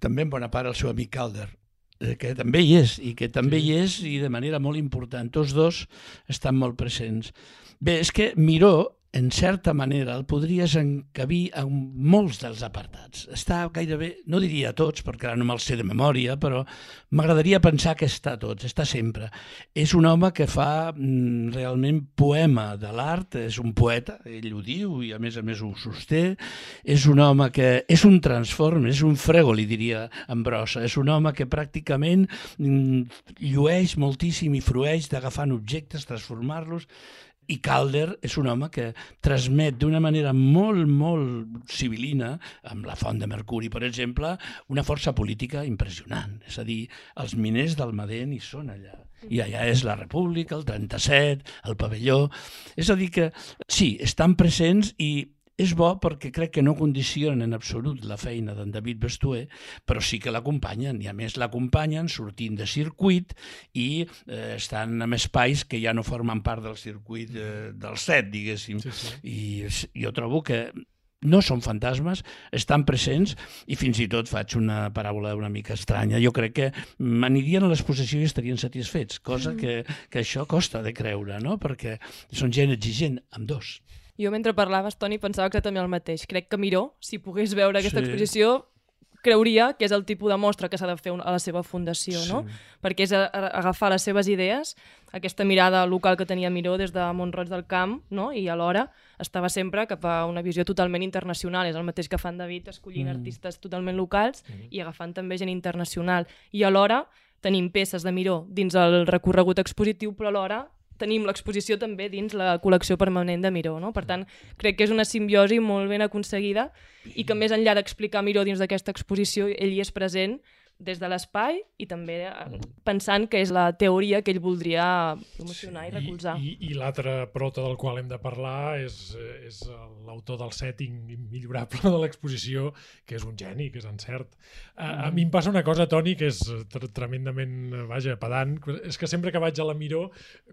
Speaker 4: també en bona part el seu amic Calder, eh, que també hi és, i que també hi és i de manera molt important. Tots dos estan molt presents. Bé, és que Miró en certa manera, el podries encabir en molts dels apartats. Està gairebé, no diria tots, perquè ara no me'ls sé de memòria, però m'agradaria pensar que està tots, està sempre. És un home que fa mm, realment poema de l'art, és un poeta, ell ho diu i a més a més ho sosté, és un home que és un transform, és un frego, li diria en brossa, és un home que pràcticament mm, llueix moltíssim i frueix d'agafant objectes, transformar-los, i Calder és un home que transmet d'una manera molt, molt civilina, amb la font de Mercuri, per exemple, una força política impressionant. És a dir, els miners del Madén hi són allà. I allà és la República, el 37, el pavelló... És a dir que, sí, estan presents i és bo perquè crec que no condicionen en absolut la feina d'en David Bestuer, però sí que l'acompanyen, i a més l'acompanyen sortint de circuit i eh, estan en espais que ja no formen part del circuit eh, del set, diguéssim. Sí, sí. I jo trobo que no són fantasmes, estan presents i fins i tot faig una paraula una mica estranya. Jo crec que anirien a l'exposició i estarien satisfets, cosa mm. que, que això costa de creure, no? perquè són gent exigent, amb dos.
Speaker 3: Jo mentre parlaves, Toni, pensava exactament el mateix. Crec que Miró, si pogués veure aquesta sí. exposició, creuria que és el tipus de mostra que s'ha de fer a la seva fundació, sí. no? Perquè és a, a, agafar les seves idees, aquesta mirada local que tenia Miró des de Montroig del Camp, no? i alhora estava sempre cap a una visió totalment internacional. És el mateix que fan David, escollint mm. artistes totalment locals mm. i agafant també gent internacional. I alhora tenim peces de Miró dins el recorregut expositiu, però alhora tenim l'exposició també dins la col·lecció permanent de Miró. No? Per tant, crec que és una simbiosi molt ben aconseguida i que més enllà d'explicar Miró dins d'aquesta exposició, ell hi és present des de l'espai i també eh, mm. pensant que és la teoria que ell voldria promocionar sí, i recolzar.
Speaker 1: I, i, i l'altre prota del qual hem de parlar és, és l'autor del setting immillorable de l'exposició, que és un geni, que és encert. A, a mm. mi em passa una cosa, Toni, que és tremendament, vaja, pedant, és que sempre que vaig a la Miró,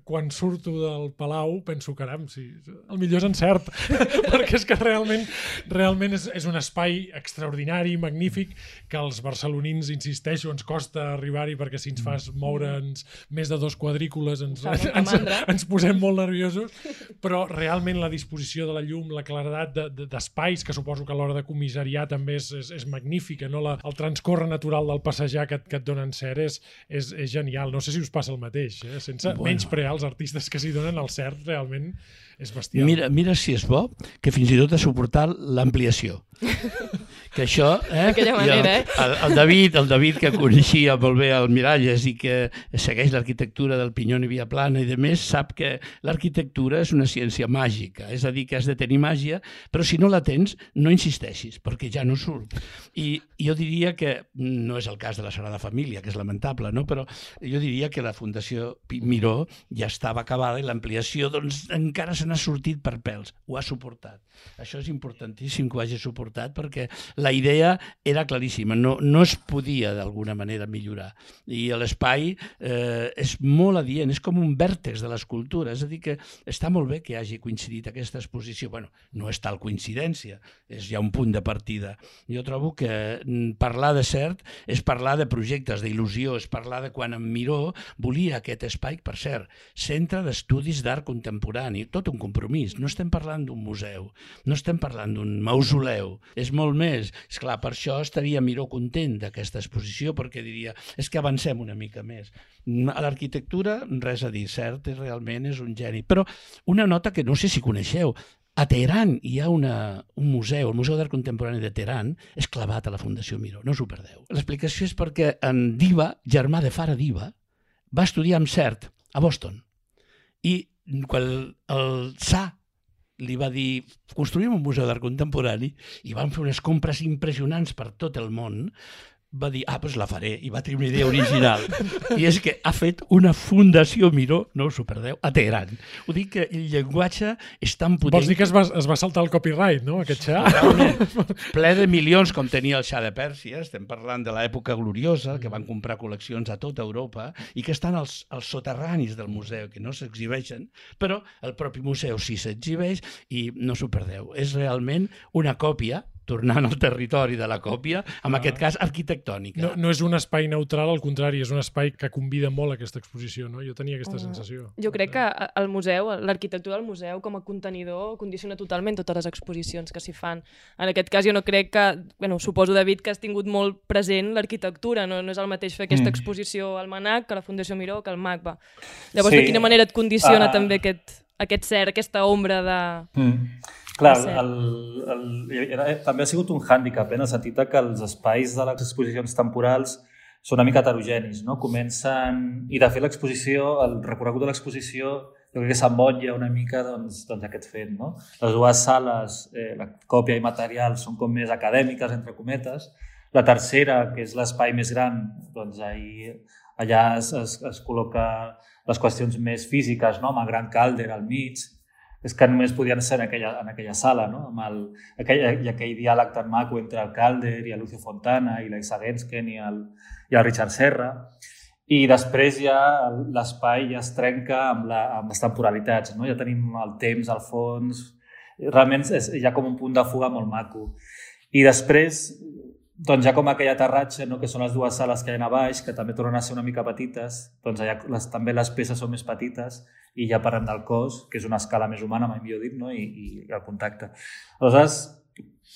Speaker 1: quan surto del Palau, penso, caram, sí, el millor és encert, perquè és que realment, realment és, és un espai extraordinari, magnífic, que els barcelonins, insisteixen, insisteixo, ens costa arribar-hi perquè si ens mm. fas moure'ns més de dos quadrícules ens, ens, ens posem molt nerviosos, però realment la disposició de la llum, la claredat d'espais, de, de, que suposo que a l'hora de comissariar també és, és, és magnífica, no? la, el transcorre natural del passejar que, que et donen cert és, és, és genial. No sé si us passa el mateix, eh? sense bueno. menys prear els artistes que s'hi donen el cert realment és bestial.
Speaker 4: Mira, mira si és bo que fins i tot ha suportat l'ampliació. que això...
Speaker 3: Eh? D'aquella manera,
Speaker 4: el, eh? El, el, David, el David que coneixia molt bé el Miralles i que segueix l'arquitectura del Pinyón i Via Plana i de més, sap que l'arquitectura és una ciència màgica, és a dir, que has de tenir màgia, però si no la tens, no insisteixis, perquè ja no surt. I jo diria que, no és el cas de la Sagrada Família, que és lamentable, no? però jo diria que la Fundació Miró ja estava acabada i l'ampliació doncs, encara se n'ha sortit per pèls, ho ha suportat. Això és importantíssim que ho hagi suportat perquè la idea era claríssima, no, no es podia d'alguna manera millorar. I l'espai eh, és molt adient, és com un vèrtex de l'escultura, és a dir, que està molt bé que hagi coincidit aquesta exposició. bueno, no és tal coincidència, és ja un punt de partida. Jo trobo que mm, parlar de cert és parlar de projectes d'il·lusió, és parlar de quan en Miró volia aquest espai, per cert, centre d'estudis d'art contemporani, tot un compromís, no estem parlant d'un museu, no estem parlant d'un mausoleu, és molt més. És clar, per això estaria Miró content d'aquesta exposició, perquè diria, és que avancem una mica més. A l'arquitectura, res a dir, cert, realment és un geni. Però una nota que no sé si coneixeu, a Teheran hi ha una, un museu, el Museu d'Art Contemporani de Teheran, és clavat a la Fundació Miró, no us ho perdeu. L'explicació és perquè en Diva, germà de Fara Diva, va estudiar amb cert a Boston. I quan el, el Sa li va dir construïm un museu d'art contemporani i van fer unes compres impressionants per tot el món va dir, ah, doncs la faré, i va tenir una idea original. I és que ha fet una fundació Miró, no us ho perdeu, a Teheran. Ho dic que el llenguatge és tan potent...
Speaker 1: Vols dir que es va, es va saltar el copyright, no, aquest xà?
Speaker 4: ple de milions, com tenia el xà de Pèrsia, estem parlant de l'època gloriosa, que van comprar col·leccions a tota Europa, i que estan als, als soterranis del museu, que no s'exhibeixen, però el propi museu sí s'exhibeix, i no s'ho perdeu. És realment una còpia tornant al territori de la còpia, en ah. aquest cas arquitectònica.
Speaker 1: No, no és un espai neutral, al contrari, és un espai que convida molt a aquesta exposició, no? Jo tenia aquesta uh, sensació.
Speaker 3: Jo crec que el museu, l'arquitectura del museu com a contenidor condiciona totalment totes les exposicions que s'hi fan. En aquest cas jo no crec que, bueno, suposo David que has tingut molt present l'arquitectura, no, no és el mateix fer aquesta mm. exposició al MANAC que la Fundació Miró que al MACBA. Llavors, sí. de quina manera et condiciona uh, també aquest, aquest cert, aquesta ombra de... Mm
Speaker 5: Clar, el, el, era, també ha sigut un hàndicap, eh, en el sentit que els espais de les exposicions temporals són una mica heterogenis, no? Comencen... I de fet l'exposició, el recorregut de l'exposició, jo crec que s'embotlla una mica doncs, doncs aquest fet, no? Les dues sales, eh, la còpia i material, són com més acadèmiques, entre cometes. La tercera, que és l'espai més gran, doncs ahir, allà es, es, es col·loca les qüestions més físiques, no? amb el gran càlder al mig, és que només podien ser en aquella, en aquella sala, no? amb el, aquell, i aquell diàleg tan maco entre el Calder i el Lucio Fontana i l'Isa Gensken i el, i el Richard Serra. I després ja l'espai ja es trenca amb, la, amb les temporalitats, no? ja tenim el temps al fons, realment és, hi ha com un punt de fuga molt maco. I després doncs ja com aquell aterratge, no? que són les dues sales que hi ha a baix, que també tornen a ser una mica petites, doncs allà les, també les peces són més petites i ja parlem del cos, que és una escala més humana, mai millor dit, no? I, i el contacte. Aleshores,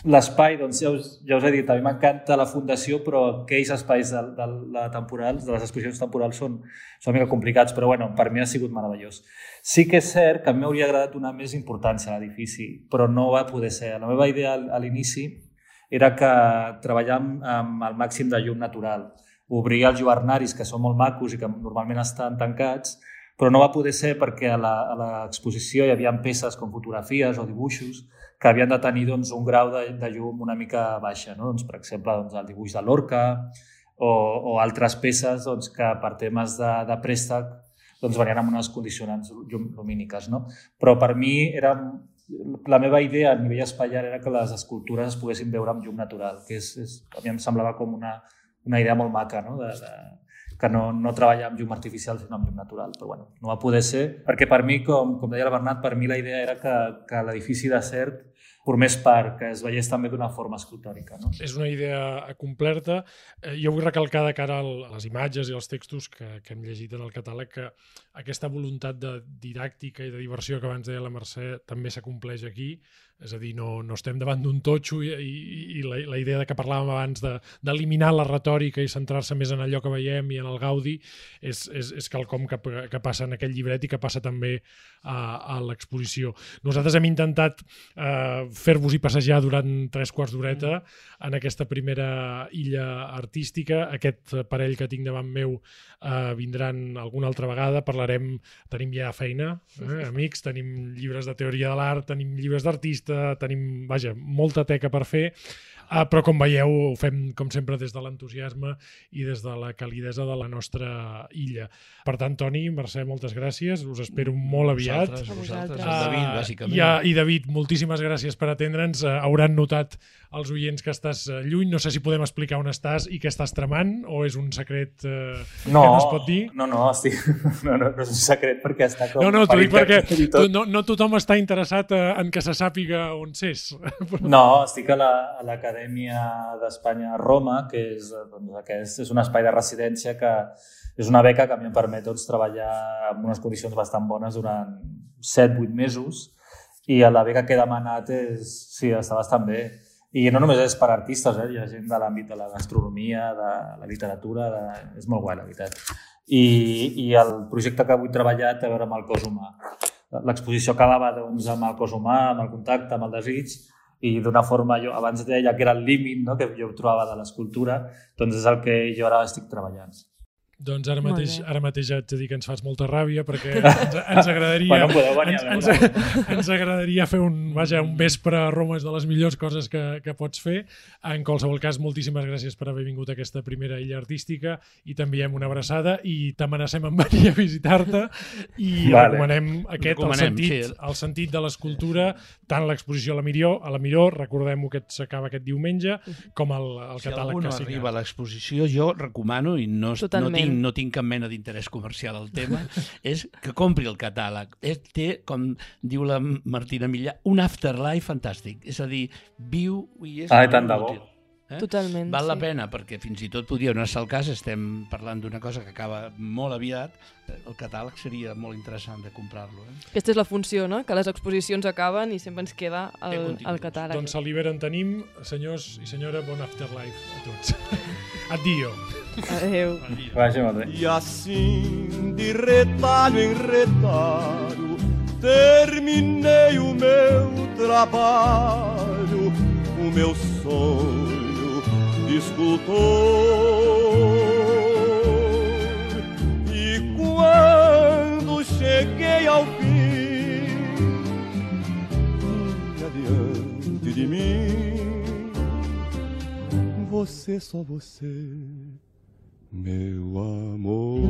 Speaker 5: l'espai, doncs ja us, ja us he dit, a mi m'encanta la fundació, però aquells espais de, de, la temporals, de les exposicions temporals són, són una mica complicats, però bueno, per mi ha sigut meravellós. Sí que és cert que a mi m'hauria agradat donar més importància a l'edifici, però no va poder ser. La meva idea a l'inici era que treballàvem amb el màxim de llum natural. Obrir els lluarnaris, que són molt macos i que normalment estan tancats, però no va poder ser perquè a l'exposició hi havia peces com fotografies o dibuixos que havien de tenir doncs, un grau de, de llum una mica baixa. No? Doncs, per exemple, doncs, el dibuix de l'orca o, o altres peces doncs, que per temes de, de préstec doncs, venien amb unes condicionants lumíniques. No? Però per mi era la meva idea a nivell espaiar era que les escultures es poguessin veure amb llum natural, que és, és, a mi em semblava com una, una idea molt maca, no? de, de, que no, no treballar amb llum artificial sinó amb llum natural, però bueno, no va poder ser, perquè per mi, com, com deia el Bernat, per mi la idea era que, que l'edifici de CERT formés part, que es veiés també d'una forma escultòrica. No?
Speaker 1: És una idea completa. Eh, jo vull recalcar de cara a les imatges i als textos que, que hem llegit en el catàleg que aquesta voluntat de didàctica i de diversió que abans deia la Mercè també s'acompleix aquí. És a dir, no, no estem davant d'un totxo i, i, i la, la idea de que parlàvem abans d'eliminar de, la retòrica i centrar-se més en allò que veiem i en el gaudi és, és, és quelcom que, que passa en aquell llibret i que passa també a, a l'exposició. Nosaltres hem intentat eh, fer-vos-hi passejar durant tres quarts d'horeta en aquesta primera illa artística. Aquest parell que tinc davant meu eh, vindran alguna altra vegada, parlarem, tenim ja feina, eh, amics, tenim llibres de teoria de l'art, tenim llibres d'artista, tenim, vaja, molta teca per fer, Uh, però com veieu ho fem com sempre des de l'entusiasme i des de la calidesa de la nostra illa. Per tant, Toni, Mercè, moltes gràcies, us espero molt aviat.
Speaker 4: Vosaltres, vosaltres. Uh, David, bàsicament.
Speaker 1: I, I David, moltíssimes gràcies per atendre'ns. Uh, hauran notat els oients que estàs lluny. No sé si podem explicar on estàs i què estàs tramant o és un secret uh, no, que no es pot dir?
Speaker 5: No, no, estic... no, no, no és un secret perquè està com...
Speaker 1: No, no, t'ho dic perquè tu, no, no tothom està interessat en que se sàpiga on s'és.
Speaker 5: No, estic a l'acadèmia l'Acadèmia d'Espanya a Roma, que és, doncs, aquest és un espai de residència que és una beca que a mi em permet doncs, treballar en unes condicions bastant bones durant 7-8 mesos i la beca que he demanat és, sí, està bastant bé. I no només és per artistes, eh? hi ha gent de l'àmbit de la gastronomia, de la literatura, de... és molt guai, la veritat. I, I el projecte que avui treballat té a veure amb el cos humà. L'exposició acabava doncs, amb el cos humà, amb el contacte, amb el desig, i d'una forma, jo abans deia que era el límit no? que jo trobava de l'escultura, doncs és el que jo ara estic treballant.
Speaker 1: Doncs ara mateix, ara mateix ja et dir que ens fas molta ràbia perquè ens, ens agradaria
Speaker 5: bueno, venir,
Speaker 1: ens, ens, ens agradaria fer un, vaja, un vespre a Roma és de les millors coses que, que pots fer. En qualsevol cas, moltíssimes gràcies per haver vingut a aquesta primera illa artística i t'enviem una abraçada i t'amenacem amb venir a visitar-te i vale. recomanem aquest, recomanem, el, sentit, sí. el sentit de l'escultura, tant l'exposició a la Miró, a la Miró, recordem-ho que s'acaba aquest diumenge, com el, el
Speaker 4: si
Speaker 1: catàleg
Speaker 4: que
Speaker 1: Si
Speaker 4: algú no arriba a l'exposició, jo recomano i no, Totalment. no tinc tinc, no tinc cap mena d'interès comercial al tema, és que compri el catàleg. És, té, com diu la Martina Millà, un afterlife fantàstic. És a dir, viu i és...
Speaker 5: Ah, tant de bo. Útil.
Speaker 3: Eh? Totalment,
Speaker 4: Val
Speaker 3: sí.
Speaker 4: la pena, perquè fins i tot podria donar-se el cas, estem parlant d'una cosa que acaba molt aviat, eh, el catàleg seria molt interessant de comprar-lo. Eh?
Speaker 3: Aquesta és la funció, no? que les exposicions acaben i sempre ens queda el, el catàleg.
Speaker 1: Doncs a l'Iber en tenim, senyors i senyora, bon afterlife a tots. Addio.
Speaker 5: Bé.
Speaker 6: E assim, de retalho em retalho, terminei o meu trabalho, o meu sonho de escultor. E quando cheguei ao fim, adiante de mim, você, só você, meu amor.